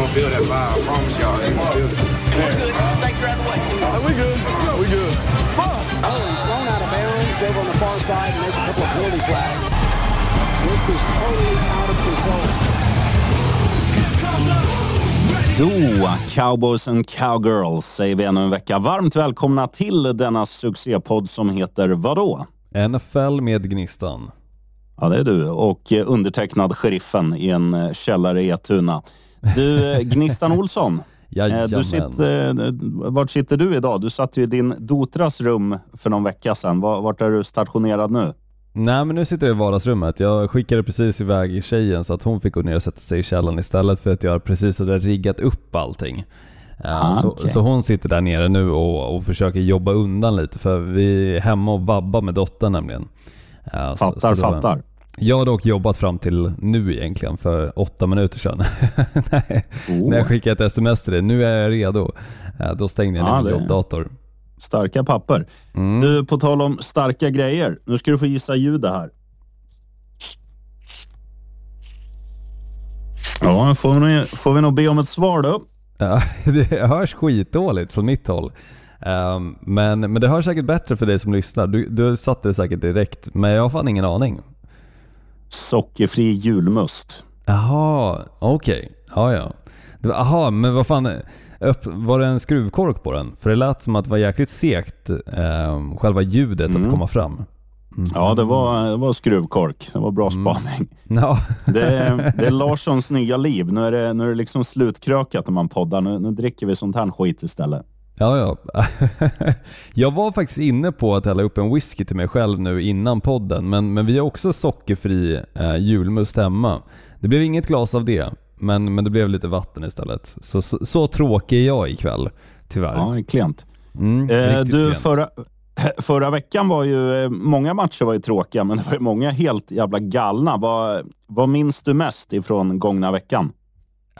gonna feel that vibe. I promise y'all. They gonna feel it. Snakes are out of the way. we good. we good. Oh, he's thrown out of bounds over on the far side, and there's a couple of penalty flags. This is totally out of control. Då, Cowboys and Cowgirls, säger vi ännu en vecka. Varmt välkomna till denna succépodd som heter vadå? NFL med Gnistan. Ja, det är du och eh, undertecknad sheriffen i en eh, källare i Etuna. Du, eh, Gnistan Olsson. eh, Jajamän. du sitter, eh, vart sitter du idag? Du satt ju i din dotras rum för någon vecka sedan. Var- Vart är du stationerad nu? Nej men nu sitter jag i vardagsrummet. Jag skickade precis iväg tjejen så att hon fick gå ner och sätta sig i källaren istället för att jag precis hade riggat upp allting. Ah, så, okej. så hon sitter där nere nu och, och försöker jobba undan lite för vi är hemma och vabbar med dottern nämligen. Så- Fattar, så var- fattar. Jag har dock jobbat fram till nu egentligen, för åtta minuter sedan. Nej, Oh. När jag skickade ett sms till dig, nu är jag redo. Då stängde jag ner Ja, min jobbdator. Starka papper. Mm. Du, på tal om starka grejer. Nu ska du få gissa ljudet här. Ja, får vi, får vi nog be om ett svar då. Ja, det hörs skitdåligt från mitt håll. Ehm, men, men det hörs säkert bättre för dig som lyssnar. Du, du satte det säkert direkt, men jag har fan ingen aning. Sockerfri julmust. Jaha, okej. Ja, ja. Var- Jaha, men vad fan. Var det en skruvkork på den? För det lät som att det var jäkligt segt, ehm, själva ljudet Mm. att komma fram. Ja, det var, det var skruvkork. Det var bra spaning. Ja, Det, är, det är Larssons nya liv. Nu är det, nu är det liksom slutkrökat när man poddar. Nu, nu dricker vi sånt här skit istället. Ja, ja. Jag var faktiskt inne på att hälla upp en whisky till mig själv nu innan podden, men, men vi har också sockerfri eh, julmust hemma. Det blev inget glas av det, men, men det blev lite vatten istället. Så, så, så tråkig är jag ikväll, tyvärr. Ja, klent. Mm, Eh, du, klent. förra, förra veckan var ju, eh, många matcher var ju tråkiga, men det var ju många helt jävla galna. Vad, vad minns du mest ifrån gångna veckan?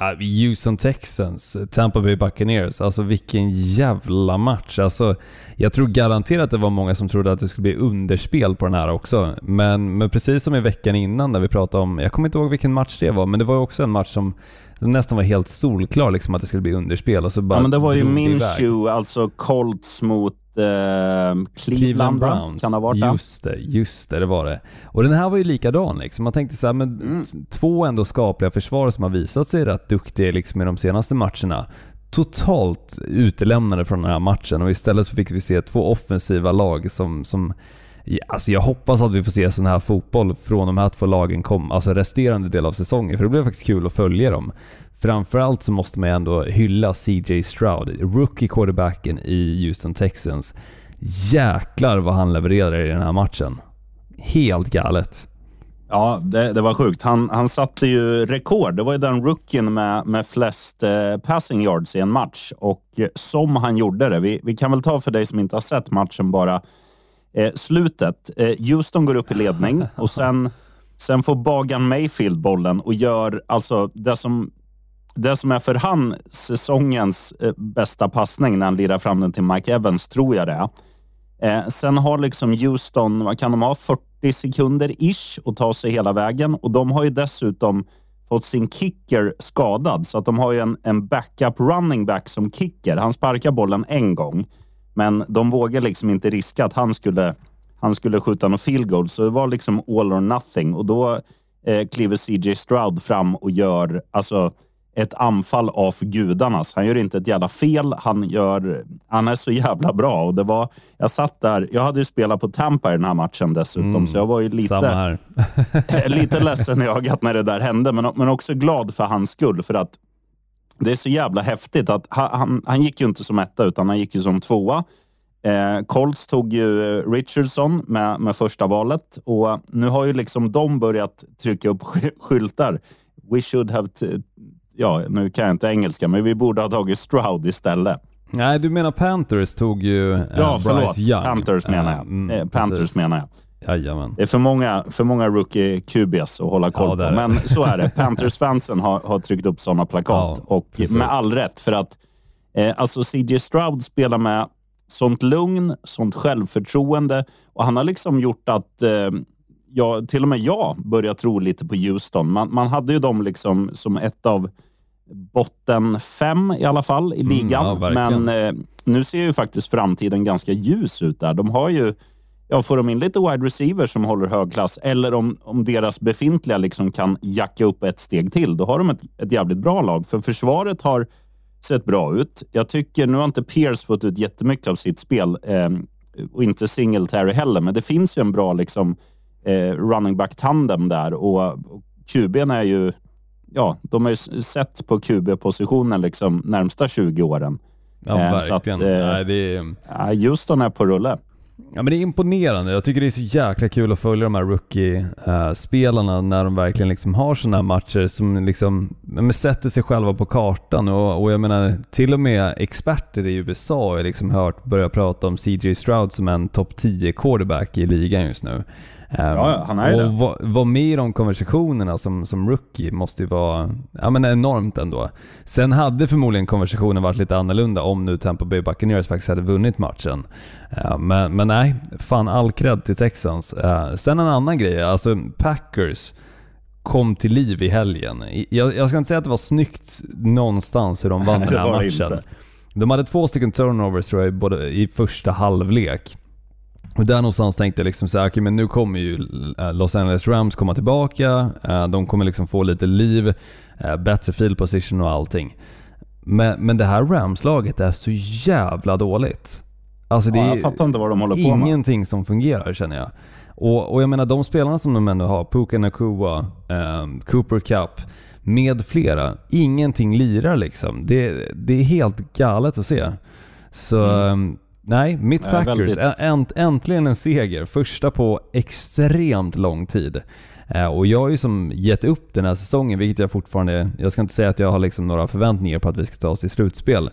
Ja, Houston Texans, Tampa Bay Buccaneers, alltså vilken jävla match. Alltså, jag tror garanterat att det var många som trodde att det skulle bli underspel på den här också. Men, men precis som i veckan innan när vi pratade om, jag kommer inte ihåg vilken match det var, men det var också en match som, nästan var helt solklar liksom att det skulle bli underspel och så bara Ja, men det var ju. Minshew, alltså Colts mot eh, Cleveland, va? Kan det ha varit? Just det, just det, det var det. Och den här var ju likadan liksom. Man tänkte så här, men Mm. två ändå skapliga försvar som har visat sig rätt duktiga liksom i de senaste matcherna. Totalt utelämnade från den här matchen och istället så fick vi se två offensiva lag som, som Alltså jag hoppas att vi får se sån här fotboll från de här två lagen kom, alltså resterande del av säsongen, för det blev faktiskt kul att följa dem. Framförallt så måste man ju ändå hylla CJ Stroud, rookie quarterbacken i Houston Texans. Jäklar vad han levererade i den här matchen. Helt galet. Ja, det, det var sjukt. Han, han satte ju rekord. Det var ju den rookien med, med flest eh, passing yards i en match. Och eh, som han gjorde det. Vi, vi kan väl ta för dig som inte har sett matchen bara eh, slutet. Eh, Houston går upp i ledning och sen, sen får Bagan Mayfield bollen och gör alltså det som, det som är för han säsongens eh, bästa passning när han lirar fram den till Mike Evans, tror jag det är. Eh, sen har liksom Houston, vad kan de ha, 40 sekunder ish att ta sig hela vägen och de har ju dessutom fått sin kicker skadad så att de har ju en, en backup running back som kicker. Han sparkar bollen en gång, men de vågar liksom inte riska att han skulle, han skulle skjuta någon field goal, så det var liksom all or nothing och då eh, kliver CJ Stroud fram och gör alltså ett anfall av gudarnas. Han gör inte ett jävla fel. Han, gör, han är så jävla bra. Och det var, jag satt där. Jag hade ju spelat på Tampa i den här matchen dessutom, Mm, så jag var ju Samma lite, lite ledsen i ögat när det där hände, men, men också glad för hans skull. För att det är så jävla häftigt att han, han, han gick ju inte som etta, utan han gick ju som tvåa. Eh, Colts tog ju eh, Richardson med, med första valet och nu har ju liksom de börjat trycka upp sk- skyltar. We should have... Ja, nu kan jag inte engelska, men vi borde ha tagit Stroud istället. Nej, du menar Panthers tog ju eh, Ja, Bryce förlåt. Young. Panthers menar Eh, jag. mm, eh, Panthers precis. menar jag. Jajamän. Det är för många, för många rookie QBs att hålla koll Ja, på. Men så är det. Panthers-fansen har, har tryckt upp sådana plakat. Ja, och precis. med all rätt. För att eh, alltså CJ Stroud spelar med sånt lugn, sånt självförtroende. Och han har liksom gjort att eh, jag, till och med jag börjar tro lite på Houston. Man, man hade ju dem liksom som ett av botten fem i alla fall i Mm, ligan. ja, verkligen. Men eh, nu ser ju faktiskt framtiden ganska ljus ut där. De har ju, ja, får de in lite wide receivers som håller hög klass eller om, om deras befintliga liksom kan jacka upp ett steg till, då har de ett, ett jävligt bra lag. För försvaret har sett bra ut. Jag tycker, nu har inte Pierce fått ut jättemycket av sitt spel eh, och inte Singletary heller, men det finns ju en bra liksom, eh, running back-tandem där och, QB'n är ju, ja, de har ju sett på QB-positionen liksom närmsta 20 åren. Ja, Eh, verkligen. att, eh, Nej, det är, Ja, Houston är på rulle. Ja men det är imponerande. Jag tycker det är så jäkla kul att följa de här rookie-spelarna när de verkligen liksom har sådana här matcher som liksom men sätter sig själva på kartan. Och, och jag menar, till och med experter i USA har liksom hört börja prata om CJ Stroud som en topp 10 quarterback i ligan just nu. Ehm, ja, han är och det. vara var med i de konversationerna som, som rookie måste ju vara ja, men enormt ändå. Sen hade förmodligen konversationen varit lite annorlunda om nu Tampa Bay Buccaneers faktiskt hade vunnit matchen. Eh, men, men nej, fan all cred till Texans. Eh, sen en annan grej, alltså Packers kom till liv i helgen. Jag, jag ska inte säga att det var snyggt någonstans hur de vann den här matchen. inte. De hade två stycken turnovers tror jag både i första halvlek. Och där någonstans tänkte jag liksom så här, okej men nu kommer ju eh, Los Angeles Rams komma tillbaka, eh, de kommer liksom få lite liv, eh, bättre field position och allting. Men, men det här Rams-laget är så jävla dåligt. Alltså det Ja, jag fattar inte vad de håller på med. ingenting som fungerar känner jag. Och, och jag menar de spelarna som de ändå har, Puka Nakua, ehm, Cooper Cup med flera, ingenting lirar liksom. Det, det är helt galet att se. Så ehm, nej, mitt Ja, Packers, änt, äntligen en seger. Första på extremt lång tid. Eh, och jag har ju som gett upp den här säsongen, vilket jag fortfarande, jag ska inte säga att jag har liksom några förväntningar på att vi ska ta oss till slutspel.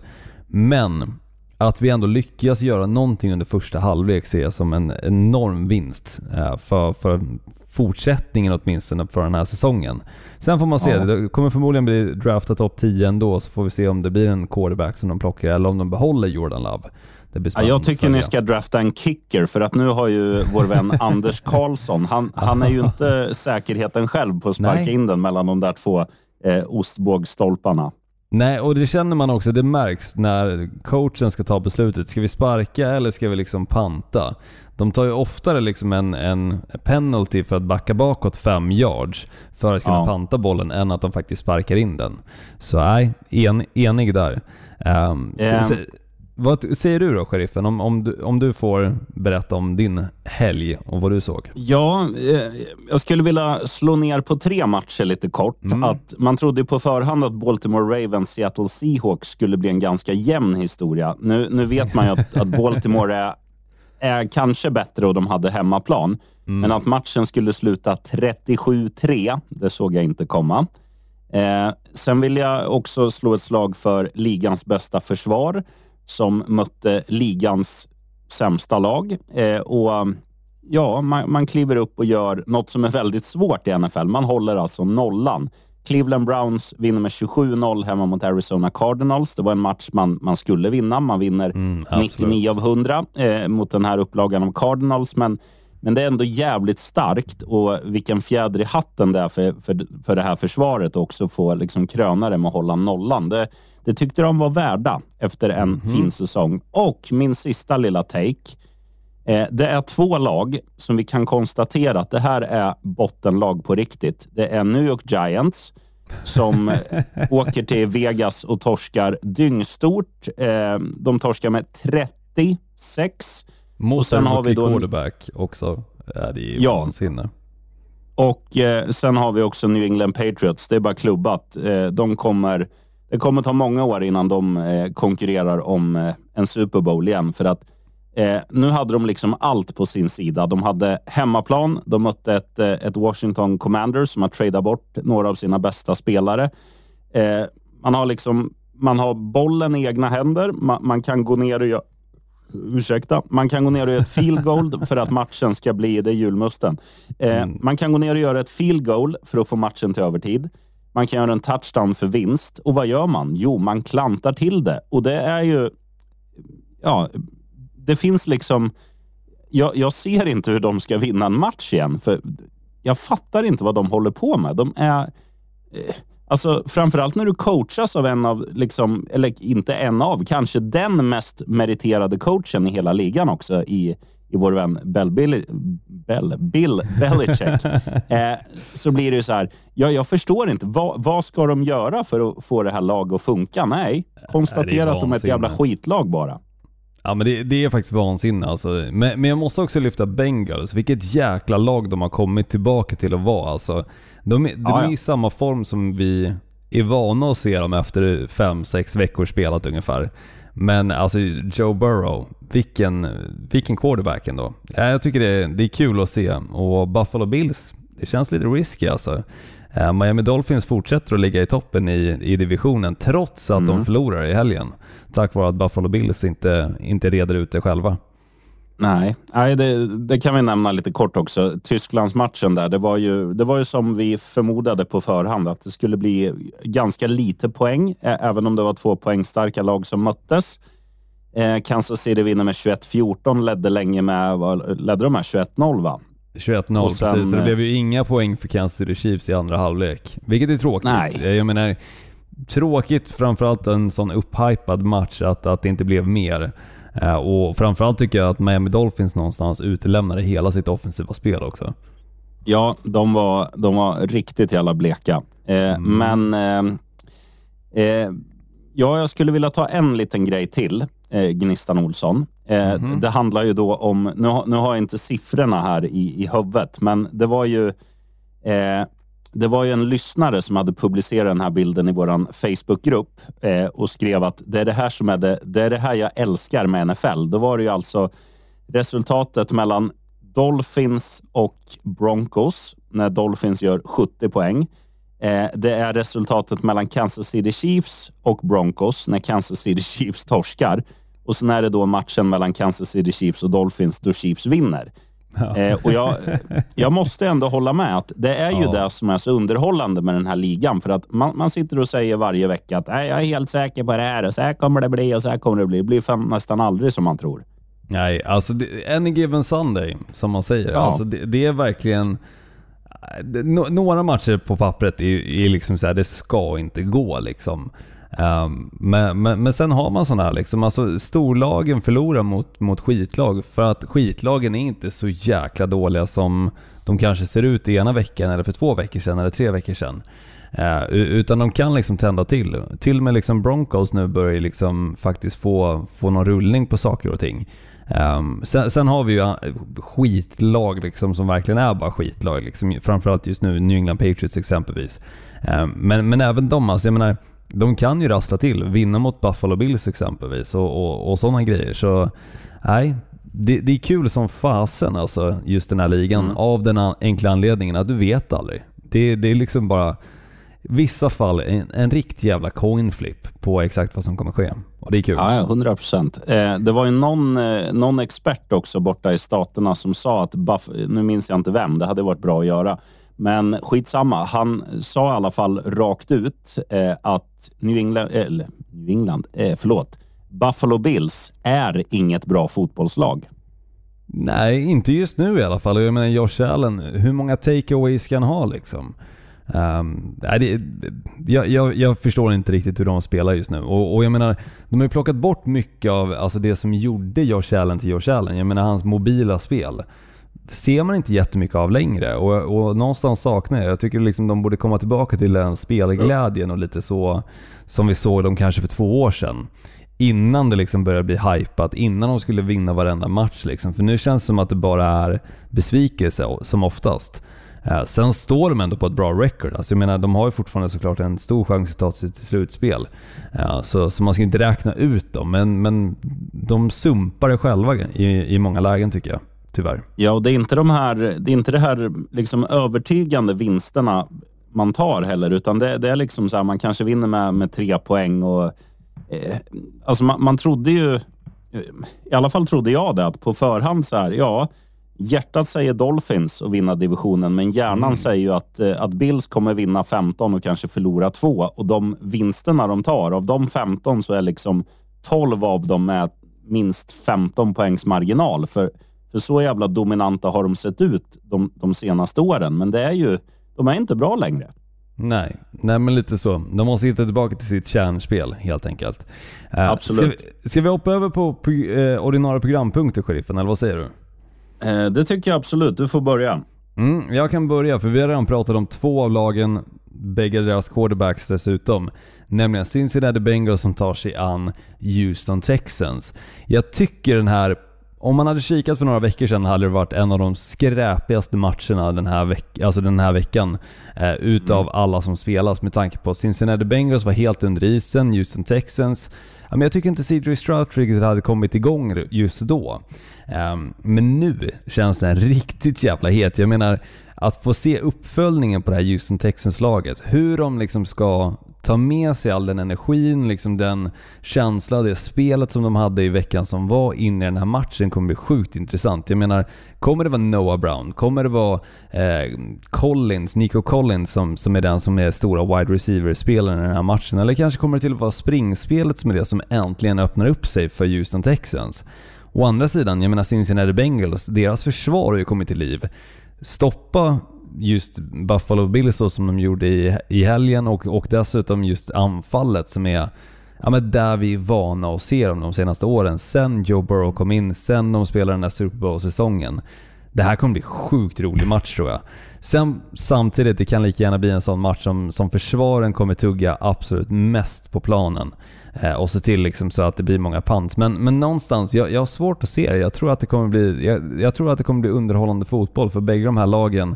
Men att vi ändå lyckas göra någonting under första halvlek ser jag som en enorm vinst eh, för, för fortsättningen åtminstone för den här säsongen. Sen får man se, Ja. det kommer förmodligen bli draftat topp 10 ändå, så får vi se om det blir en quarterback som de plockar eller om de behåller Jordan Love. Ja, jag tycker ni ska drafta en kicker, för att nu har ju vår vän Anders Karlsson, han, han är ju inte säkerheten själv på att sparka Nej. in den mellan de där två eh, ostbågsstolparna. Nej, och det känner man också, det märks när coachen ska ta beslutet. Ska vi sparka eller ska vi liksom panta? De tar ju oftare liksom en, en penalty för att backa bakåt fem yards för att kunna Ja. panta bollen än att de faktiskt sparkar in den. Så nej, en, enig där. Ehm, så- Ehm. så, vad säger du då, sheriffen? Om, om, du, om du får berätta om din helg och vad du såg. Ja, eh, jag skulle vilja slå ner på tre matcher lite kort. Att man trodde på förhand att Baltimore Ravens Seattle Seahawks skulle bli en ganska jämn historia. Nu, nu vet man ju att, att Baltimore är, är kanske bättre och de hade hemmaplan. Men att matchen skulle sluta 37-3, det såg jag inte komma. Eh, sen vill jag också slå ett slag för ligans bästa försvar som mötte ligans sämsta lag. Eh, och Ja, man, man kliver upp och gör något som är väldigt svårt i NFL. Man håller alltså nollan. Cleveland Browns vinner med 27-0 hemma mot Arizona Cardinals. Det var en match man, man skulle vinna. Man vinner absolut. 99 av 100 eh, mot den här upplagan av Cardinals. Men, men det är ändå jävligt starkt och vilken fjäder i hatten det är för, för, för det här försvaret också få liksom kröna det med att hålla nollan. Det, det tyckte de var värda efter en fin säsong. Och min sista lilla take. Eh, Det är två lag som vi kan konstatera att det här är bottenlag på riktigt. Det är New York Giants som eh, åker till Vegas och torskar dyngstort. Eh, De torskar med 36. Mot Och sen en har vi då quarterback också. Ja, det är Ja. vansinne. Och eh, sen har vi också New England Patriots. Det är bara klubbat. Eh, de kommer, det kommer ta många år innan de eh, konkurrerar om eh, en Super Bowl igen. För att eh, nu hade de liksom allt på sin sida. De hade hemmaplan. De mötte ett, ett Washington Commanders som har tradat bort några av sina bästa spelare. Man, har liksom, man har bollen i egna händer. Man, man kan gå ner och göra Ursäkta. Man kan gå ner och göra ett field goal för att matchen ska bli, det julmusten. Eh, Man kan gå ner och göra ett field goal för att få matchen till övertid. Man kan göra en touchdown för vinst. Och vad gör man? Jo, man klantar till det. Och det är ju... Ja, det finns liksom... Jag, jag ser inte hur de ska vinna en match igen. För jag fattar inte vad de håller på med. De är... Eh, alltså framförallt när du coachas av en av, liksom, eller inte en av, kanske den mest meriterade coachen i hela ligan också i, i vår vän Bell, Bill, Bell, Bill Belichick. eh, så blir det ju så här, ja, jag förstår inte. Vad, vad ska de göra för att få det här laget att funka? Nej, konstatera att de är ett jävla skitlag bara. Ja men det, det är faktiskt vansinne alltså. Men, men jag måste också lyfta Bengals. Vilket jäkla lag de har kommit tillbaka till att vara alltså. De, är- de är ja. i samma form som vi är vana att se dem efter fem sex veckor spelat ungefär. Men alltså Joe Burrow, vilken, vilken quarterback ändå. Ja, jag tycker det är, det är kul att se. Och Buffalo Bills, det känns lite risky alltså. Eh, Miami Dolphins fortsätter att ligga i toppen i, i divisionen trots att de förlorar i helgen. Tack vare att Buffalo Bills inte, inte reder ut det själva. Nej, Nej det, det kan vi nämna lite kort också. Tysklandsmatchen där, det var, ju, det var ju som vi förmodade på förhand att det skulle bli ganska lite poäng, även om det var två poängstarka lag som möttes. Eh, Kansas City vinner med 21-14, ledde länge med, vad, ledde de med 21-0 va? 21-0 Och sen, precis, så det eh, blev ju inga poäng för Kansas City Chiefs i andra halvlek. Vilket är tråkigt. Nej. Jag menar, tråkigt framförallt en sån upphypad match att, att det inte blev mer. Eh, och framförallt tycker jag att Miami Dolphins någonstans utelämnade hela sitt offensiva spel också. Ja, de var, de var riktigt jävla bleka. Eh, Men eh, eh, ja, jag skulle vilja ta en liten grej till, eh, Gnistan Olsson. Eh, Det handlar ju då om, nu, nu har jag inte siffrorna här i, i huvudet, men det var ju det var ju en lyssnare som hade publicerat den här bilden i vår Facebookgrupp eh, och skrev att det är det här som är det, det är det här jag älskar med NFL. Då var det ju alltså resultatet mellan Dolphins och Broncos när Dolphins gör 70 poäng. Eh, det är resultatet mellan Kansas City Chiefs och Broncos när Kansas City Chiefs torskar. Och sen är det då matchen mellan Kansas City Chiefs och Dolphins då Chiefs vinner. Eh, och jag, jag måste ändå hålla med att det är ju Ja. det som är så underhållande med den här ligan. För att man, man sitter och säger varje vecka att "Nej, jag är helt säker på det här och så här kommer det bli och så här kommer det bli. Det blir fan nästan aldrig som man tror. Nej, alltså det, any given Sunday, som man säger. Ja. Alltså det, det är verkligen... det- nå- Några matcher på pappret är, är liksom så här, det ska inte gå liksom. Ehm, men, men, men sen har man sådana här liksom, alltså storlagen förlorar mot, mot skitlag för att skitlagen är inte så jäkla dåliga som de kanske ser ut i ena veckan eller för två veckor sedan eller tre veckor sedan. Uh, utan de kan liksom tända till. Till och med liksom Broncos nu börjar liksom faktiskt få, få någon rullning på saker och ting. Um, sen, sen har vi ju eh, skitlag liksom som verkligen är bara skitlag. Liksom, framförallt just nu New England Patriots exempelvis. Um, men, men även de, alltså, jag menar, de kan ju rassla till. Vinna mot Buffalo Bills exempelvis och, och, och sådana grejer. Så nej, det, det är kul som fasen alltså, just den här ligan. Av den enkla anledningen att du vet aldrig. Det, det är liksom bara vissa fall en, en riktig jävla coin flip på exakt vad som kommer ske. Och det är kul. Ja, ja, 100 procent. Eh, det var ju någon, eh, någon expert också borta i staterna som sa att, Buff, nu minns jag inte vem, det hade varit bra att göra. Men skitsamma, han sa i alla fall rakt ut eh, att New England, eh, New England eh, förlåt, Buffalo Bills är inget bra fotbollslag. Nej, inte just nu i alla fall. Jag menar Josh Allen, hur många takeaways ska han ha liksom? Um, nej, det, jag, jag, jag förstår inte riktigt hur de spelar just nu. Och, och jag menar, de har ju plockat bort mycket av alltså det som gjorde Josh Allen till Josh Allen. Jag menar hans mobila spel. Ser man inte jättemycket av längre och, och någonstans saknar jag. Jag tycker liksom de borde komma tillbaka till den spelglädjen och lite så som vi såg dem kanske för två år sedan. Innan det liksom började bli hypat, innan de skulle vinna varenda match liksom. För nu känns det som att det bara är besvikelse som oftast. Eh, sen står de ändå på ett bra record. Alltså jag menar, de har ju fortfarande såklart en stor chans att ta sig till slutspel. Eh, så, så man ska inte räkna ut dem, men, men de sumpar det själva i, i många lägen tycker jag. Tyvärr. Ja, och det är inte de här, det är inte det här liksom övertygande vinsterna man tar heller, utan det, det är liksom så här, man kanske vinner med, med tre poäng och eh, alltså man, man trodde ju, eh, i alla fall trodde jag det, att på förhand så här, ja, hjärtat säger Dolphins och vinna divisionen, men hjärnan säger ju att, eh, att Bills kommer vinna 15 och kanske förlora två. Och de vinsterna de tar, av de 15 så är liksom 12 av dem med minst 15 poängs marginal. För, för så jävla dominanta har de sett ut de, de senaste åren. Men det är ju, de är inte bra längre. Nej, nej men lite så. De måste hitta tillbaka till sitt kärnspel helt enkelt. Eh, Absolut. Ska vi, ska vi hoppa över på eh, ordinarie programpunkter, sheriffen, eller vad säger du? Eh, det tycker jag absolut. Du får börja. Mm, jag kan börja, för vi har redan pratat om två av lagen, bägge deras quarterbacks dessutom. Nämligen Cincinnati Bengals som tar sig an Houston Texans. Jag tycker den här, om man hade kikat för några veckor sedan hade det varit en av de skräpigaste matcherna den här, veck, alltså den här veckan. Eh, utav alla som spelas med tanke på att Cincinnati Bengals var helt under isen, Houston Texans men jag tycker inte CJ Stroud riktigt hade kommit igång just då. Ehm, men nu känns den riktigt jävla het. Jag menar, att få se uppföljningen på det här Houston Texans-laget. Hur de liksom ska ta med sig all den energin, liksom den känsla, det spelet som de hade i veckan som var inne i den här matchen kommer bli sjukt intressant. Jag menar, kommer det vara Noah Brown? Kommer det vara eh, Collins, Nico Collins som, som är den som är stora wide receiver-spelaren i den här matchen? Eller kanske kommer det till att vara springspelet som är det som äntligen öppnar upp sig för Houston Texans? Å andra sidan, jag menar Cincinnati Bengals, deras försvar har ju kommit till liv. Stoppa just Buffalo Bills så som de gjorde i, i helgen och, och dessutom just anfallet som är ja, men där vi är vana att se dem de senaste åren. Sen Joe Burrow kom in, sen de spelade den där Super Bowl-säsongen. Det här kommer bli sjukt rolig match tror jag. Sen samtidigt, det kan lika gärna bli en sån match som, som försvaren kommer tugga absolut mest på planen. Eh, och se till liksom så att det blir många pants. Men, men någonstans, jag, jag har svårt att se det. Jag tror att det kommer bli, jag, jag tror att det kommer bli underhållande fotboll för bägge de här lagen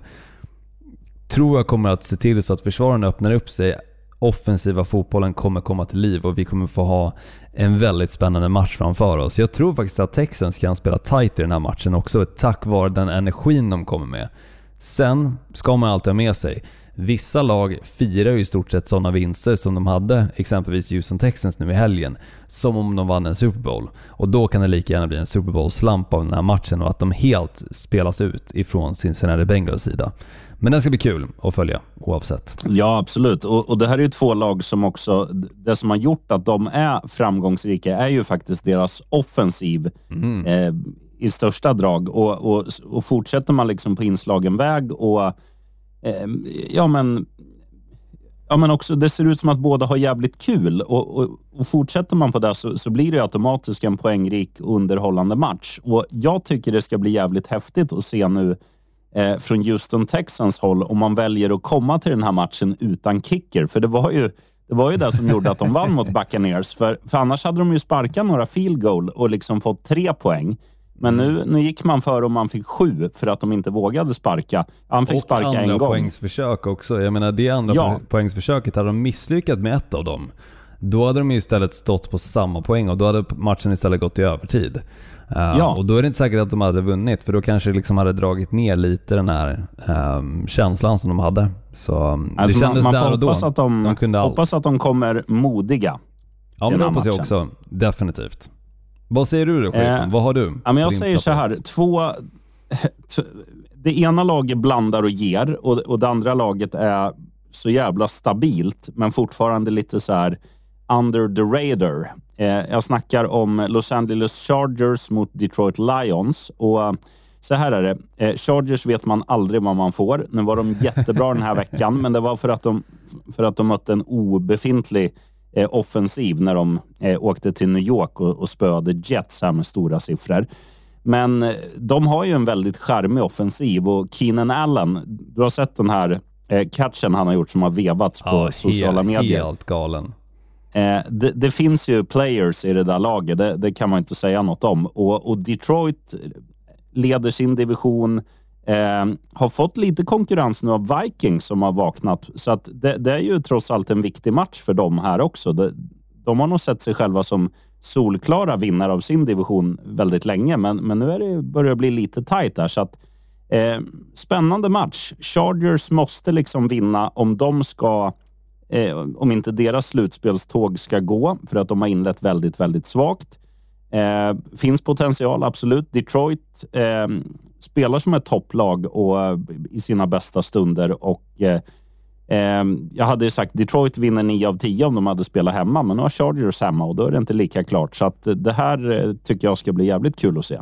tror jag kommer att se till så att försvaren öppnar upp sig. Offensiva fotbollen kommer komma till liv och vi kommer få ha en väldigt spännande match framför oss. Jag tror faktiskt att Texans kan spela tight i den här matchen också, tack vare den energin de kommer med. Sen ska man alltid ha med sig, vissa lag firar ju i stort sett sådana vinster som de hade, exempelvis Houston Texans nu i helgen, som om de vann en Super Bowl. Och då kan det lika gärna bli en Super Bowl-slamp av den här matchen och att de helt spelas ut ifrån Cincinnati Bengals sida. Men den ska bli kul att följa oavsett. Ja, absolut. Och, och det här är ju två lag som också... Det som har gjort att de är framgångsrika är ju faktiskt deras offensiv eh, i största drag. Och, och, och fortsätter man liksom på inslagen väg och... Eh, ja, men... Ja, men också, det ser ut som att båda har jävligt kul och, och, och fortsätter man på det så, så blir det automatiskt en poängrik och underhållande match. Och Jag tycker det ska bli jävligt häftigt att se nu eh, från Houston Texans håll om man väljer att komma till den här matchen utan kicker. För det var ju det, var ju det som gjorde att de vann mot Buccaneers. För, för annars hade de ju sparkat några field goal och liksom fått tre poäng. Men nu, nu gick man för och man fick sju för att de inte vågade sparka. Han fick och sparka andra en gång. poängsförsök också. Jag menar det andra Ja. poängsförsöket, hade de misslyckats med ett av dem, då hade de ju istället stått på samma poäng och då hade matchen istället gått i övertid. Uh, Ja. Och då är det inte säkert att de hade vunnit, för då kanske det liksom hade dragit ner lite den här ehm, känslan som de hade. Så um, Alltså det man, kändes man där får och då. att de, de kunde allt. hoppas att de kommer modiga. ja, men det hoppas jag också. Definitivt. Vad säger du då? Eh, Vad har du? Ja, men jag säger så här. Två, det ena laget blandar och ger och, och det andra laget är så jävla stabilt, men fortfarande lite så här under the radar. Eh, jag snackar om Los Angeles Chargers mot Detroit Lions. Och eh, så här är det. Eh, Chargers vet man aldrig vad man får. Nu var de jättebra den här veckan, men det var för att de, för att de mötte en obefintlig offensiv när de åkte till New York och, och spöade Jets här med stora siffror. Men de har ju en väldigt charmig offensiv och Keenan Allen, du har sett den här catchen han har gjort som har vevats på Ja, sociala medier. Helt galen. Eh, det, det finns ju players i det där laget, det, det kan man inte säga något om. Och, och Detroit leder sin division, eh, har fått lite konkurrens nu av Vikings som har vaknat. Så att det, det är ju trots allt en viktig match för dem här också. Det, de har nog sett sig själva som solklara vinnare av sin division väldigt länge, men, men nu är det, börjar det bli lite tajt där. Så att, eh, spännande match. Chargers måste liksom vinna om de ska eh, om inte deras slutspelståg ska gå, för att de har inlett väldigt, väldigt svagt. Eh, finns potential, absolut. Detroit eh, spelar som ett topplag och, eh, i sina bästa stunder och eh, ehm, jag hade ju sagt Detroit vinner 9 av 10 om de hade spelat hemma, men nu har Chargers hemma och då är det inte lika klart. Så att eh, det här eh, tycker jag ska bli jävligt kul att se.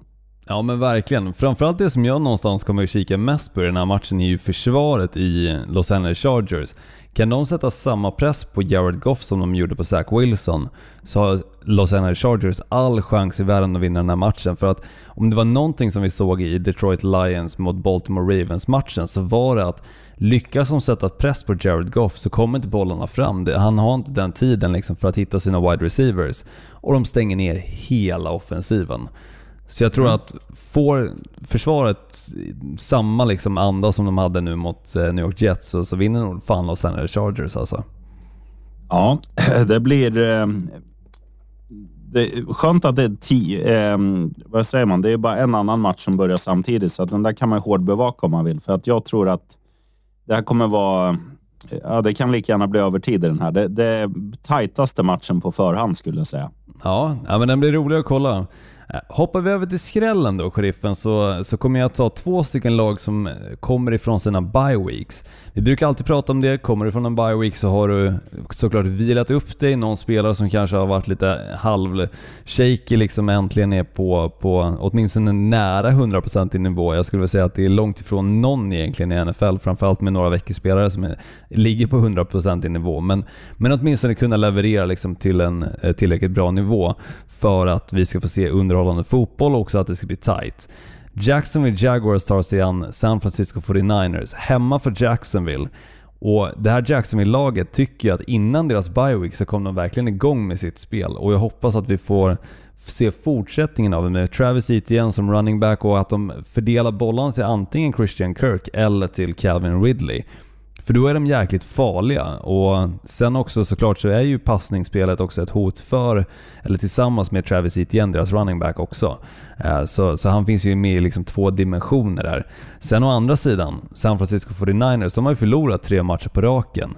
Ja men verkligen. Framförallt det som jag någonstans kommer att kika mest på i den här matchen är ju försvaret i Los Angeles Chargers. Kan de sätta samma press på Jared Goff som de gjorde på Zach Wilson så har Los Angeles Chargers all chans i världen att vinna den här matchen. För att om det var någonting som vi såg i Detroit Lions mot Baltimore Ravens matchen så var det att lyckas de sätta press på Jared Goff så kommer inte bollarna fram. Han har inte den tiden liksom för att hitta sina wide receivers. Och de stänger ner hela offensiven. Så jag tror mm. att får försvaret samma liksom anda som de hade nu mot eh, New York Jets så, så vinner nog fan Los Angeles Chargers alltså. Ja, det blir... Eh, det är skönt att det är tio... Eh, vad säger man? Det är bara en annan match som börjar samtidigt, så att den där kan man hårdbevaka om man vill. För att jag tror att det här kommer vara... Ja, det kan lika gärna bli övertid i den här. Det, det är tajtaste matchen på förhand skulle jag säga. Ja, ja men den blir rolig att kolla. Eh, hoppar vi över till skrällen då, sheriffen, så, så kommer jag ta två stycken lag som kommer ifrån sina bye weeks. Vi brukar alltid prata om det, kommer du från en bye week så har du såklart vilat upp dig, någon spelare som kanske har varit lite halv shaky liksom äntligen är på, på åtminstone nära 100% i nivå. Jag skulle vilja säga att det är långt ifrån någon egentligen i NFL, framförallt med några veckospelare som är, ligger på 100% i nivå. Men, men åtminstone kunna leverera liksom till en eh, tillräckligt bra nivå för att vi ska få se underhållande fotboll och också att det ska bli tight. Jacksonville Jaguars tar sig an San Francisco 49ers hemma för Jacksonville. Och det här Jacksonville-laget tycker jag att innan deras bye week så kom de verkligen igång med sitt spel och jag hoppas att vi får se fortsättningen av det med Travis Etienne som running back och att de fördelar bollarna till antingen Christian Kirk eller till Calvin Ridley. För då är de jäkligt farliga och sen också såklart så är ju passningsspelet också ett hot för, eller tillsammans med Travis Etienne, deras running back också. Eh, så, så han finns ju med i liksom två dimensioner där. Sen å andra sidan, San Francisco 49ers, de har ju förlorat tre matcher på raken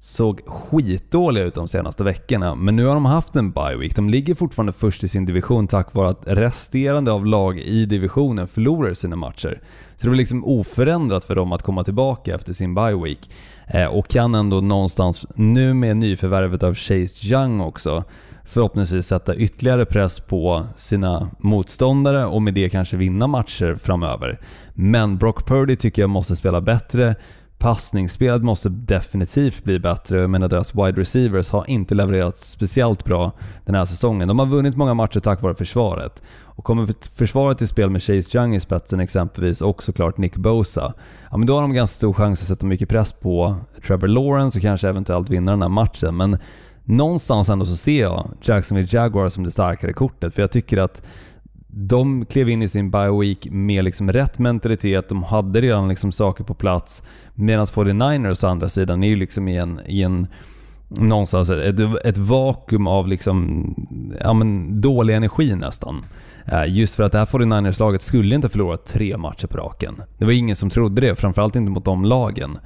såg skitdåliga ut de senaste veckorna, men nu har de haft en bye week. De ligger fortfarande först i sin division tack vare att resterande av lag i divisionen förlorar sina matcher. Så det var liksom oförändrat för dem att komma tillbaka efter sin bye week. Eh, och kan ändå någonstans, nu med nyförvärvet av Chase Young också, förhoppningsvis sätta ytterligare press på sina motståndare och med det kanske vinna matcher framöver. Men Brock Purdy tycker jag måste spela bättre. Passningsspelet måste definitivt bli bättre. Jag menar deras wide receivers har inte levererat speciellt bra den här säsongen. De har vunnit många matcher tack vare försvaret. Och kommer försvaret till spel med Chase Young i spetsen exempelvis och såklart Nick Bosa, ja men då har de ganska stor chans att sätta mycket press på Trevor Lawrence och kanske eventuellt vinna den här matchen. Men någonstans ändå så ser jag Jacksonville Jaguars som det starkare kortet, för jag tycker att de klev in i sin bioweek med liksom rätt mentalitet, de hade redan liksom saker på plats. Medan 49ers å andra sidan är ju liksom i en, i en någonstans ett, ett vakuum av liksom, ja, men dålig energi nästan. Eh, just för att det här 49ers-laget skulle inte förlora tre matcher på raken. Det var ingen som trodde det, framförallt inte mot de lagen.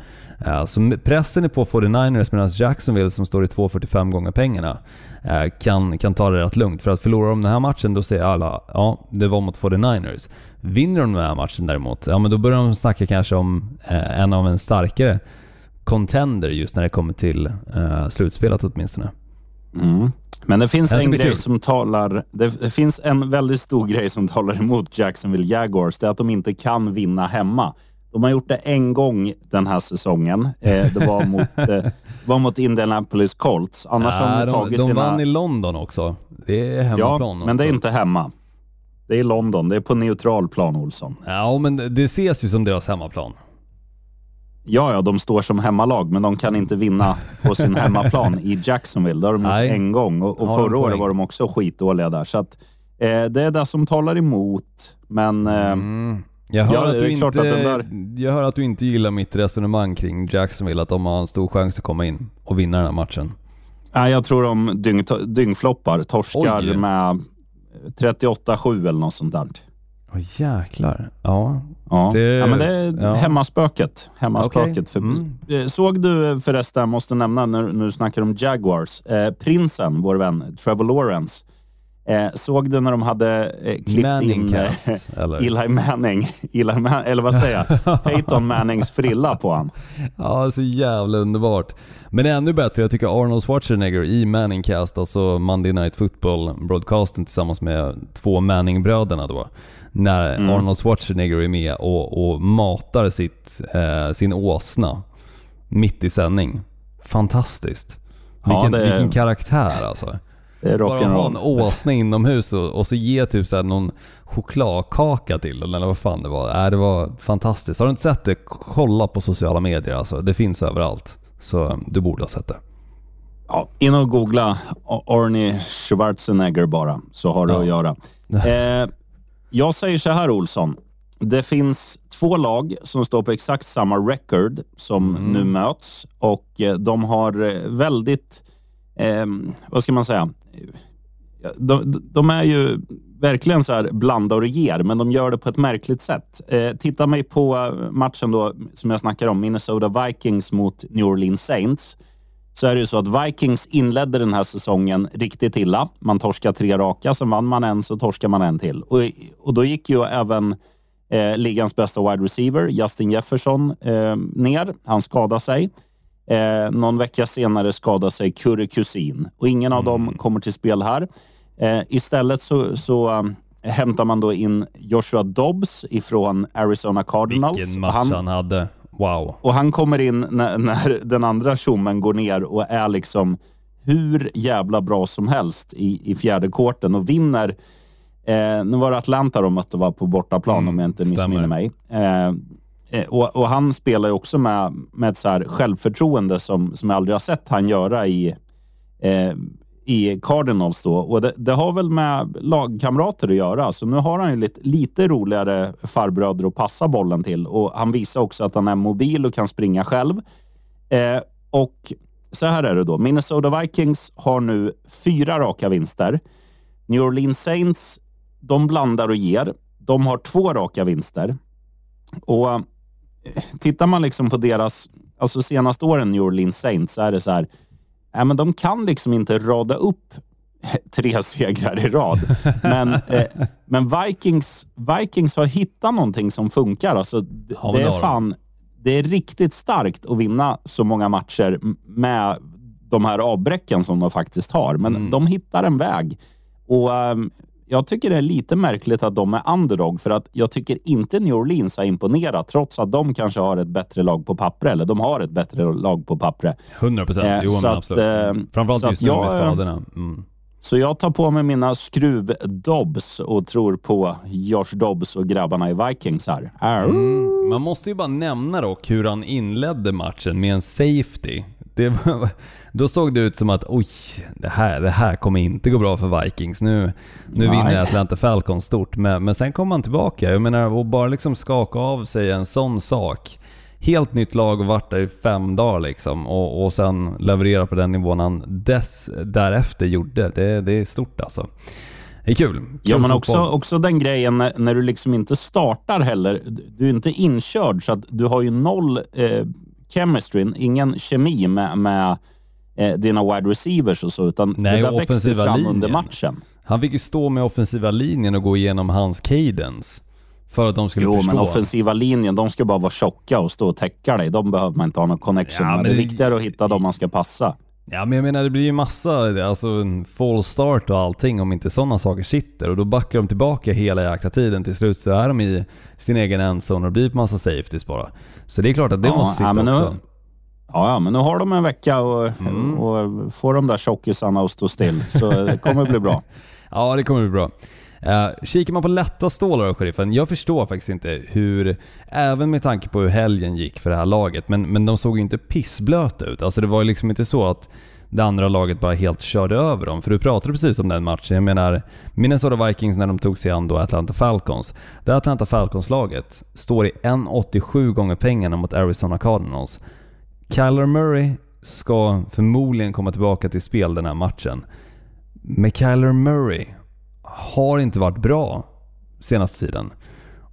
Eh, så pressen är på 49ers medan Jacksonville som står i 2,45 gånger pengarna eh, kan, kan ta det rätt lugnt. För att förlorar de den här matchen då säger alla ja, det var mot 49ers. Vinner de den här matchen däremot, ja men då börjar de snacka kanske om en av en starkare contender just när det kommer till slutspelet åtminstone. Mm. Men det finns en grej som talar... Det, finns en väldigt stor grej som talar emot Jacksonville Jaguars. Det är att de inte kan vinna hemma. De har gjort det en gång den här säsongen. Eh, det var mot, eh, var mot Indianapolis Colts. Annars ja, har de tagit de, de sina... vann i London också. Det är hemmaplan. Ja, men det är inte hemma. Det är i London. Det är på neutral plan, Olsson. Ja, men det ses ju som deras hemmaplan. Ja, ja, de står som hemmalag, men de kan inte vinna på sin hemmaplan i Jacksonville. Det har de gjort en gång och, och förra året var de också skitdåliga där. Så att, eh, det är det som talar emot, men... Eh, mm. Jag hör, ja, att du inte, att där... jag hör att du inte gillar mitt resonemang kring Jacksonville, att de har en stor chans att komma in och vinna den här matchen. Nej, jag tror de dyng, dyngfloppar. Torskar Oj. med 38-7 eller något sånt där. Åh oh, jäklar. Ja. Ja. Det, ja, men det är ja. hemmaspöket. hemmaspöket okay. för, mm. Eh, såg du förresten, måste nämna när, när du snackar om Jaguars, eh, prinsen, vår vän Trevor Lawrence, Eh, såg du när de hade eh, klippt in Manningcast, eh, eller? Eli Manning, Eli Man eller vad säger jag, Peyton Mannings frilla på honom? Ja, så jävla underbart. Men ännu bättre, jag tycker Arnold Schwarzenegger i Manningcast, alltså Monday Night Football-broadcasten tillsammans med två Manning-bröderna då. När Mm. Arnold Schwarzenegger är med och, och matar sitt, eh, sin åsna mitt i sändning. Fantastiskt. Ja, Vilken, det- vilken karaktär alltså. Är Bara ha en åsna inomhus och, och så ge typ så här någon chokladkaka till den eller vad fan det var. Äh, det var fantastiskt. Har du inte sett det, kolla på sociala medier alltså. Det finns överallt. Så um, du borde ha sett det. Ja, in och googla Arnie Schwarzenegger bara, så har du Ja. att göra. Eh, jag säger så här Olsson. Det finns två lag som står på exakt samma record som Mm. nu möts och eh, de har eh, väldigt, eh, vad ska man säga, de, de är ju verkligen så här blanda och reger, men de gör det på ett märkligt sätt. Eh, titta mig på matchen då, som jag snackar om, Minnesota Vikings mot New Orleans Saints. Så är det ju så att Vikings inledde den här säsongen riktigt illa. Man torskade tre raka, sen vann man en, så torskade man en till. Och, och då gick ju även eh, ligans bästa wide receiver, Justin Jefferson, eh, ner. Han skadade sig. Eh, någon vecka senare skadade sig Curry Kusin och ingen av dem kommer till spel här. Eh, istället så, så um, hämtar man då in Joshua Dobbs ifrån Arizona Cardinals. Vilken match han, han hade. Wow. och han kommer in när, när den andra tjommen går ner och är liksom hur jävla bra som helst i, i fjärde korten och vinner. Eh, nu var det Atlanta de mötte var på bortaplan Mm, om jag inte missminner mig. Eh, Eh, och, och han spelar ju också med, med ett så här självförtroende som, som jag aldrig har sett han göra i, eh, i Cardinals. Då. Och det, det har väl med lagkamrater att göra. Så nu har han ju lite, lite roligare farbröder att passa bollen till. Och Han visar också att han är mobil och kan springa själv. Eh, och så här är det då. Minnesota Vikings har nu fyra raka vinster. New Orleans Saints, de blandar och ger. De har två raka vinster. Och tittar man liksom på deras, alltså senaste åren New Orleans Saints, så är det så här, ja, men de kan liksom inte rada upp tre segrar i rad. Men, eh, men Vikings, Vikings har hittat någonting som funkar. Alltså, d- Ja, det det är fan, det är riktigt starkt att vinna så många matcher med de här avbräcken som de faktiskt har. Men Mm. de hittar en väg. Och ehm, jag tycker det är lite märkligt att de är underdog, för att jag tycker inte New Orleans har imponerat, trots att de kanske har ett bättre lag på pappret, eller de har ett bättre lag på pappret. 100 procent. Eh, jo men att, absolut. eh, Framförallt just nu med jag, eh, skadorna. Mm. Så jag tar på mig mina skruvdobbs och tror på Josh Dobbs och grabbarna i Vikings här. Mm. Man måste ju bara nämna dock hur han inledde matchen med en safety. Det var, då såg det ut som att oj, det här, det här kommer inte gå bra för Vikings. Nu, nu Nej. vinner Atlanta Falcons stort. Men, men sen kom han tillbaka. Jag menar, att bara liksom skaka av sig en sån sak. Helt nytt lag och varit där i fem dagar liksom. Och, och sen leverera på den nivån han dess, därefter gjorde. Det, det är stort alltså. Det är kul. kul Ja, men fotboll. också, också den grejen när, när du liksom inte startar heller. Du är inte inkörd, så att du har ju noll eh, chemistry, ingen kemi med, med eh, dina wide receivers och så, utan Nej, det där växte fram linjen. under matchen. Han fick ju stå med offensiva linjen och gå igenom hans cadence. För att de skulle Jo, förstå. men offensiva linjen, de ska bara vara tjocka och stå och täcka dig. De behöver man inte ha någon connection Ja, med. men Det är viktigare att hitta dem man ska passa. Ja men jag menar det blir ju massa, alltså en full start och allting om inte sådana saker sitter. Och då backar de tillbaka hela jäkla tiden. Till slut så är de i sin egen endzone och det blir massa safeties bara. Så det är klart att det Ja, måste sitta ja, nu- också. Ja, ja, men nu har de en vecka och, Mm. och får de där tjockisarna att stå still. Så det kommer bli bra. Ja, det kommer bli bra. Uh, kikar man på lätta stålar av sheriffen, jag förstår faktiskt inte hur, även med tanke på hur helgen gick för det här laget, men, men de såg ju inte pissblöta ut. Alltså det var ju liksom inte så att det andra laget bara helt körde över dem. För du pratade precis om den matchen. Jag menar, Minnesota Vikings när de tog sig an då Atlanta Falcons. Det Atlanta Falcons-laget står i 1,87 gånger pengarna mot Arizona Cardinals. Kyler Murray ska förmodligen komma tillbaka till spel den här matchen. Med Kyler Murray har inte varit bra senaste tiden.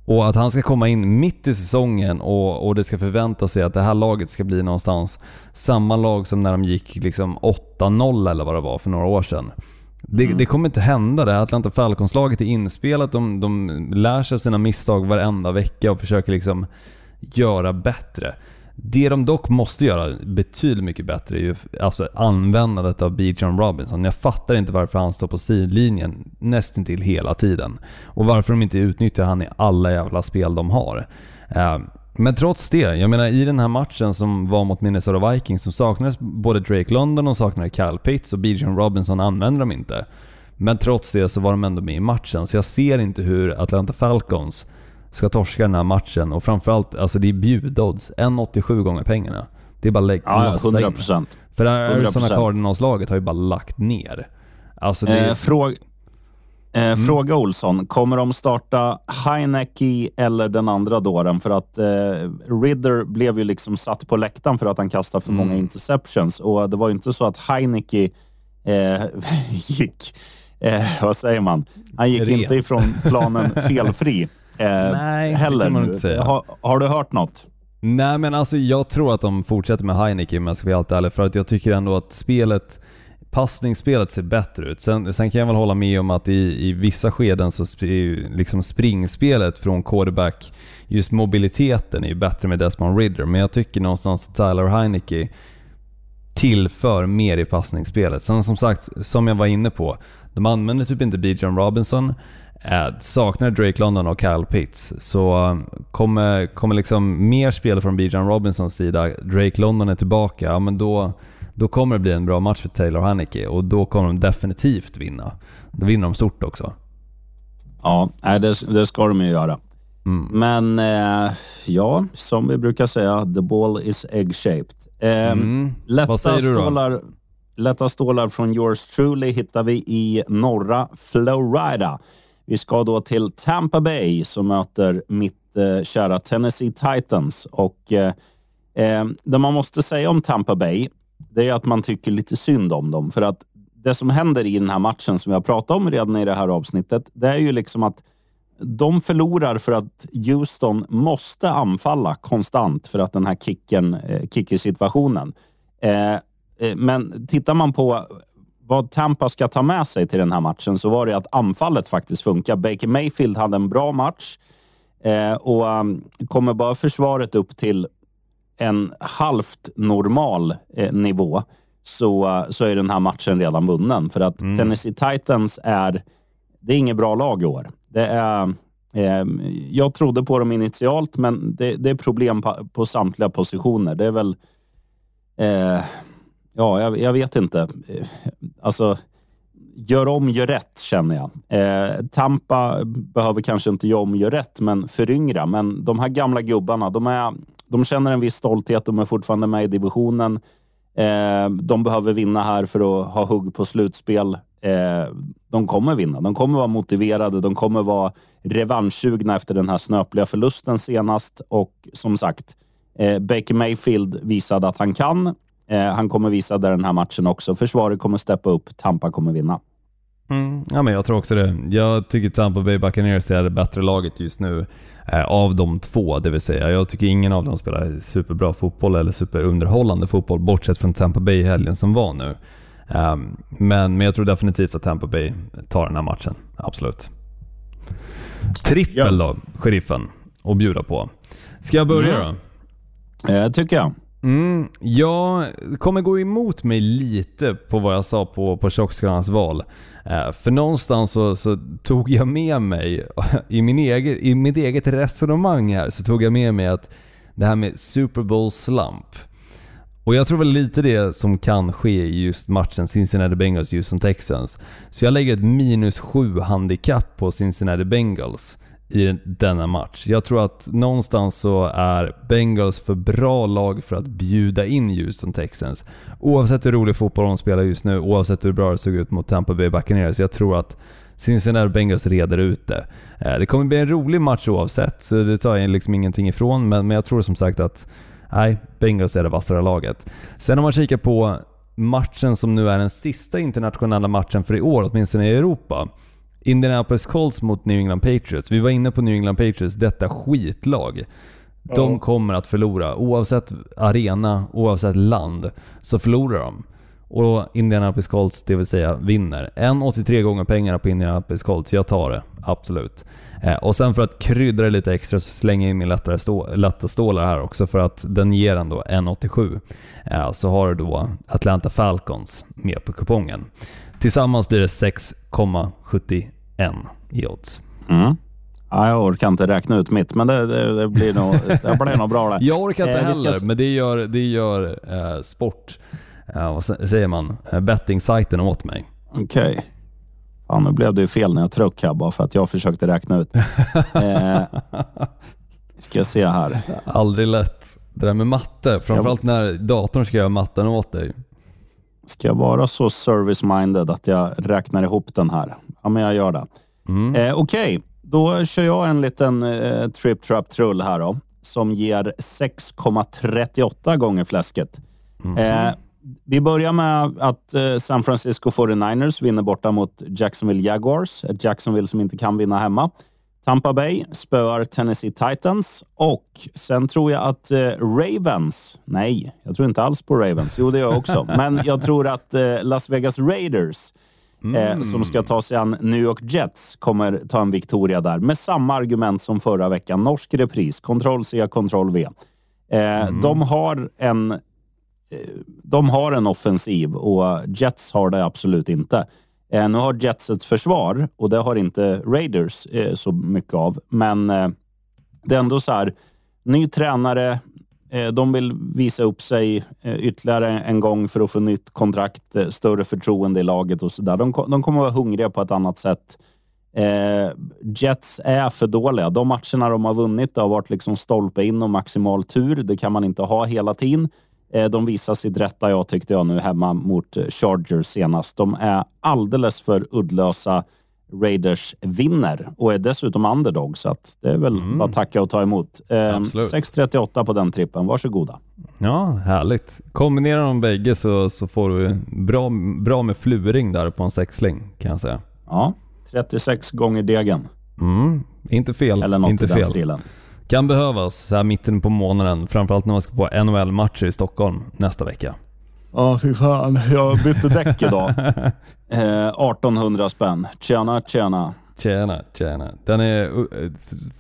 Och att han ska komma in mitt i säsongen och, och det ska förvänta sig att det här laget ska bli någonstans samma lag som när de gick liksom 8-0 eller vad det var för några år sedan. Det, Mm. det kommer inte hända. Det här Atlanta Falcons-laget är inspelat. De, de lär sig av sina misstag varenda vecka och försöker liksom göra bättre. Det de dock måste göra betydligt mycket bättre är ju alltså användandet av B. John Robinson. Jag fattar inte varför han står på sidlinjen nästintill hela tiden. Och varför de inte utnyttjar han i alla jävla spel de har. Eh, men trots det, jag menar i den här matchen som var mot Minnesota Vikings som saknades både Drake London och saknade Kyle Pitts och Bijan Robinson använde de inte. Men trots det så var de ändå med i matchen, så jag ser inte hur Atlanta Falcons ska torska den här matchen och framförallt, alltså det är bjudodds. 1,87 gånger pengarna. Det är bara lägg, Ja, in. 100 procent. För det här 100%. Arizona Cardinals-laget har ju bara lagt ner. Alltså det, Eh, fråga, eh, Mm. fråga Olsson, kommer de starta Heineke eller den andra dåren? För att eh, Ridder blev ju liksom satt på läktaren för att han kastade för Mm. många interceptions. Och det var ju inte så att Heineke eh, gick, eh, vad säger man? Han gick Rent. inte ifrån planen felfri. Eh, Nej, det heller. kan man inte säga. Har, har du hört något? Nej men alltså jag tror att de fortsätter med Heineke om jag ska vara helt ärlig. För att jag tycker ändå att spelet, passningsspelet ser bättre ut. Sen, sen kan jag väl hålla med om att i, i vissa skeden så är ju liksom springspelet från quarterback, just mobiliteten är ju bättre med Desmond Ridder. Men jag tycker någonstans att Tyler Heineke tillför mer i passningsspelet. Sen som sagt, som jag var inne på, de använder typ inte Bijan Robinson. Saknar Drake London och Kyle Pitts. Så eh, kommer, kommer liksom mer spel från Bijan Robinsons sida, Drake London är tillbaka, ja men då, då kommer det bli en bra match för Taylor Haneke och då kommer de definitivt vinna. Då vinner de stort också. Ja, det, det ska de ju göra. Mm. Men eh, ja, som vi brukar säga, the ball is egg-shaped. Eh, Mm. lätta, stålar, lätta stålar från yours truly hittar vi i norra Florida. Vi ska då till Tampa Bay som möter mitt eh, kära Tennessee Titans. Och eh, eh, Det man måste säga om Tampa Bay, det är att man tycker lite synd om dem. För att det som händer i den här matchen, som vi har pratat om redan i det här avsnittet, det är ju liksom att de förlorar för att Houston måste anfalla konstant för att den här kicken, eh, kickersituationen. Eh, eh, men tittar man på vad Tampa ska ta med sig till den här matchen så var det att anfallet faktiskt funkar. Baker Mayfield hade en bra match eh, och um, kommer bara försvaret upp till en halvt normal eh, nivå så, eh, så är den här matchen redan vunnen. För att Tennessee Titans är, det är inget bra lag i år. Det är, eh, jag trodde på dem initialt, men det, det är problem på, på samtliga positioner. Det är väl... Ja, jag, jag vet inte. Eh, alltså, gör om, gör rätt känner jag. Eh, Tampa behöver kanske inte göra om, gör rätt, men föryngra. Men de här gamla gubbarna, de, är, de känner en viss stolthet. De är fortfarande med i divisionen. Eh, de behöver vinna här för att ha hugg på slutspel. Eh, de kommer vinna. De kommer vara motiverade. De kommer vara revanschsugna efter den här snöpliga förlusten senast. Och som sagt, eh, Baker Mayfield visade att han kan. Eh, han kommer visa det den här matchen också. Försvaret kommer steppa upp. Tampa kommer vinna. Mm, ja, men jag tror också det. Jag tycker Tampa Bay Buccaneers är det bättre laget just nu eh, av de två, det vill säga. Jag tycker ingen av dem spelar superbra fotboll eller superunderhållande fotboll, bortsett från Tampa Bay i helgen som var nu. Ehm, men, men jag tror definitivt att Tampa Bay tar den här matchen. Absolut. Trippel då, sheriffen, att bjuda på. Ska jag börja Mm. då? Eh, tycker jag. Mm, jag kommer gå emot mig lite på vad jag sa på, på Tjockskallarnas val. Eh, för någonstans så, så tog jag med mig, i, min egen, i mitt eget resonemang här, så tog jag med mig att det här med Super Bowl slump. Och jag tror väl lite det som kan ske i just matchen Cincinnati Bengals Houston Texans. Så jag lägger ett minus 7 handikapp på Cincinnati Bengals i denna match. Jag tror att någonstans så är Bengals för bra lag för att bjuda in Houston Texans. Oavsett hur rolig fotboll de spelar just nu, oavsett hur bra det såg ut mot Tampa Bay Buccaneers. Jag tror att Cincinnati Bengals reder ut det. Eh, det kommer bli en rolig match oavsett, så det tar jag liksom ingenting ifrån. Men, men jag tror som sagt att nej, Bengals är det vassare laget. Sen om man kikar på matchen som nu är den sista internationella matchen för i år, åtminstone i Europa. Indianapolis Colts mot New England Patriots. Vi var inne på New England Patriots, detta skitlag. De kommer att förlora. Oavsett arena, oavsett land, så förlorar de. och Indianapolis Colts, det vill säga vinner. 1,83 gånger pengarna på Indianapolis Colts. Jag tar det, absolut. Eh, och sen för att krydda det lite extra så slänger jag in min lättare stå, lätta stålar här också för att den ger ändå 1,87. Eh, så har du då Atlanta Falcons med på kupongen. Tillsammans blir det 6,71 i odds. Mm. Ja, jag orkar inte räkna ut mitt, men det, det, det blir, nog, det blir nog bra det. Jag orkar inte Eh, ska heller, s- men det gör, det gör eh, sport, eh, vad sä- säger man, eh, betting-sajten åt mig. Okej. Fan, nu blev det ju fel när jag tryckte här bara för att jag försökte räkna ut. eh, ska jag se här. Aldrig lätt. Det där med matte, framförallt när datorn ska göra matten åt dig. Ska jag vara så service-minded att jag räknar ihop den här? Ja, men jag gör det. Eh, Okej, då kör jag en liten eh, trip trap trull här då, som ger 6,38 gånger fläsket. Eh, vi börjar med att eh, San Francisco 49ers vinner borta mot Jacksonville Jaguars. Ett Jacksonville som inte kan vinna hemma. Tampa Bay spöar Tennessee Titans och sen tror jag att eh, Ravens, nej, jag tror inte alls på Ravens, jo det gör jag också, men jag tror att eh, Las Vegas Raiders eh, som ska ta sig an New York Jets kommer ta en Victoria där med samma argument som förra veckan. Norsk repris, kontroll C, kontroll V. Eh, De har en de har en offensiv och Jets har det absolut inte. Eh, nu har Jets ett försvar och det har inte Raiders eh, så mycket av. Men eh, det är ändå så här, ny tränare, eh, de vill visa upp sig eh, ytterligare en gång för att få nytt kontrakt, eh, större förtroende i laget och så där. De, de kommer vara hungriga på ett annat sätt. Eh, Jets är för dåliga. De matcherna de har vunnit det har varit liksom stolpe in och maximal tur. Det kan man inte ha hela tiden. Eh, de visar sitt rätta jag tyckte jag nu hemma mot eh, Chargers senast. De är alldeles för uddlösa. Raiders vinner och är dessutom underdog, så att det är väl bara tacka och ta emot. Eh, Absolut. 6.38 på den trippen. Varsågoda. Ja, härligt. Kombinerar de bägge så, så får du bra, bra med fluring där på en sexling kan jag säga. Ja, 36 gånger degen. Mm, inte fel. Eller något inte i den fel. stilen. Kan behövas så här mitten på månaden, framförallt när man ska på NHL-matcher i Stockholm nästa vecka. Ja, fy fan. Jag bytte däck idag. Eh, 1800 spänn. Tjena, tjena. Tjena, tjena. Den är uh,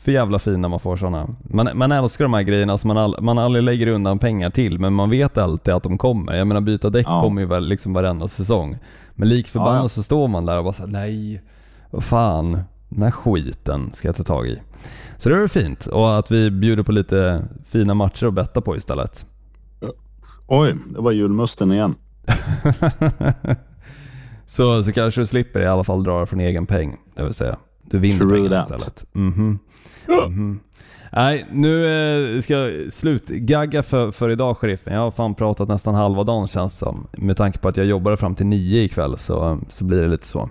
för jävla fin när man får sådana. Man, man älskar de här grejerna som man, all, man aldrig lägger undan pengar till, men man vet alltid att de kommer. Jag menar byta däck Ja. kommer ju väl liksom varenda säsong. Men lik förbannat Ja, ja. så står man där och bara såhär, nej, vad fan, den här skiten ska jag ta tag i. Så det är fint och att vi bjuder på lite fina matcher att betta på istället. Oj, det var julmusten igen. Så, så kanske du slipper i alla fall dra från egen peng, det vill säga du vinner True pengarna that. istället. Mhm. Mhm. Nej, nu eh, ska jag slutgagga för, för idag sheriffen. Jag har fan pratat nästan halva dagen känns som. Med tanke på att jag jobbade fram till nio ikväll så, så blir det lite så.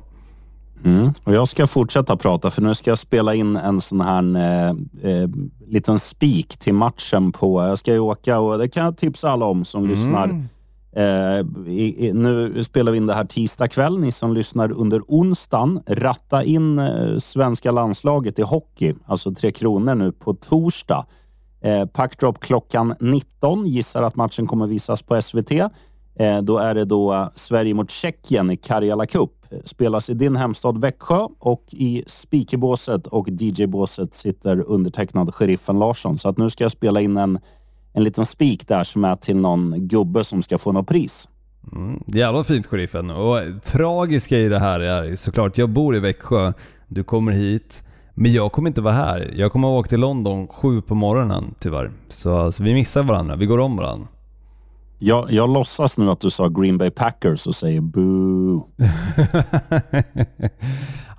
Mm. Och jag ska fortsätta prata för nu ska jag spela in en sån här eh, eh, liten spik till matchen på... Jag ska ju åka och det kan jag tipsa alla om som lyssnar. Eh, i, i, nu spelar vi in det här tisdag kväll. Ni som lyssnar under onsdagen, ratta in eh, svenska landslaget i hockey, alltså Tre Kronor nu på torsdag. Eh, Packdrop klockan 19. Gissar att matchen kommer visas på SVT. Eh, då är det då Sverige mot Tjeckien i Karjala Cup. Spelas i din hemstad Växjö och i speakerbåset och DJ-båset sitter undertecknad sheriffen Larsson. Så att nu ska jag spela in en, en liten spik där som är till någon gubbe som ska få något pris. Mm. Jävla fint sheriffen. Och tragiska i det här är såklart, jag bor i Växjö, du kommer hit, men jag kommer inte vara här. Jag kommer åka till London sju på morgonen tyvärr. Så, så vi missar varandra, vi går om varandra. Jag, jag låtsas nu att du sa Green Bay Packers och säger boo.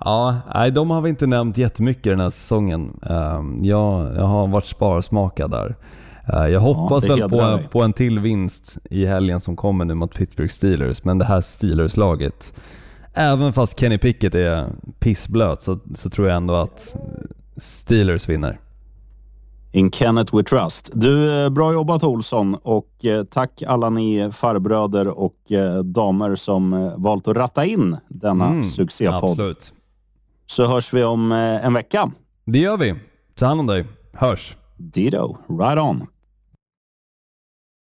ja, nej, de har vi inte nämnt jättemycket den här säsongen. Ehm, jag, jag har varit sparsmakad där. Eh, jag hoppas det väl på, på en till vinst i helgen som kommer nu mot Pittsburgh Steelers, men det här Steelers-laget, även fast Kenny Pickett är pissblöt så, så tror jag ändå att Steelers vinner. In Kenneth we trust. Du, eh, bra jobbat Olsson och eh, tack alla ni farbröder och eh, damer som valt att ratta in denna Mm, succépodd. Absolut. Så hörs vi om en vecka. Det gör vi. Ta hand om dig. Hörs. Dido, right on.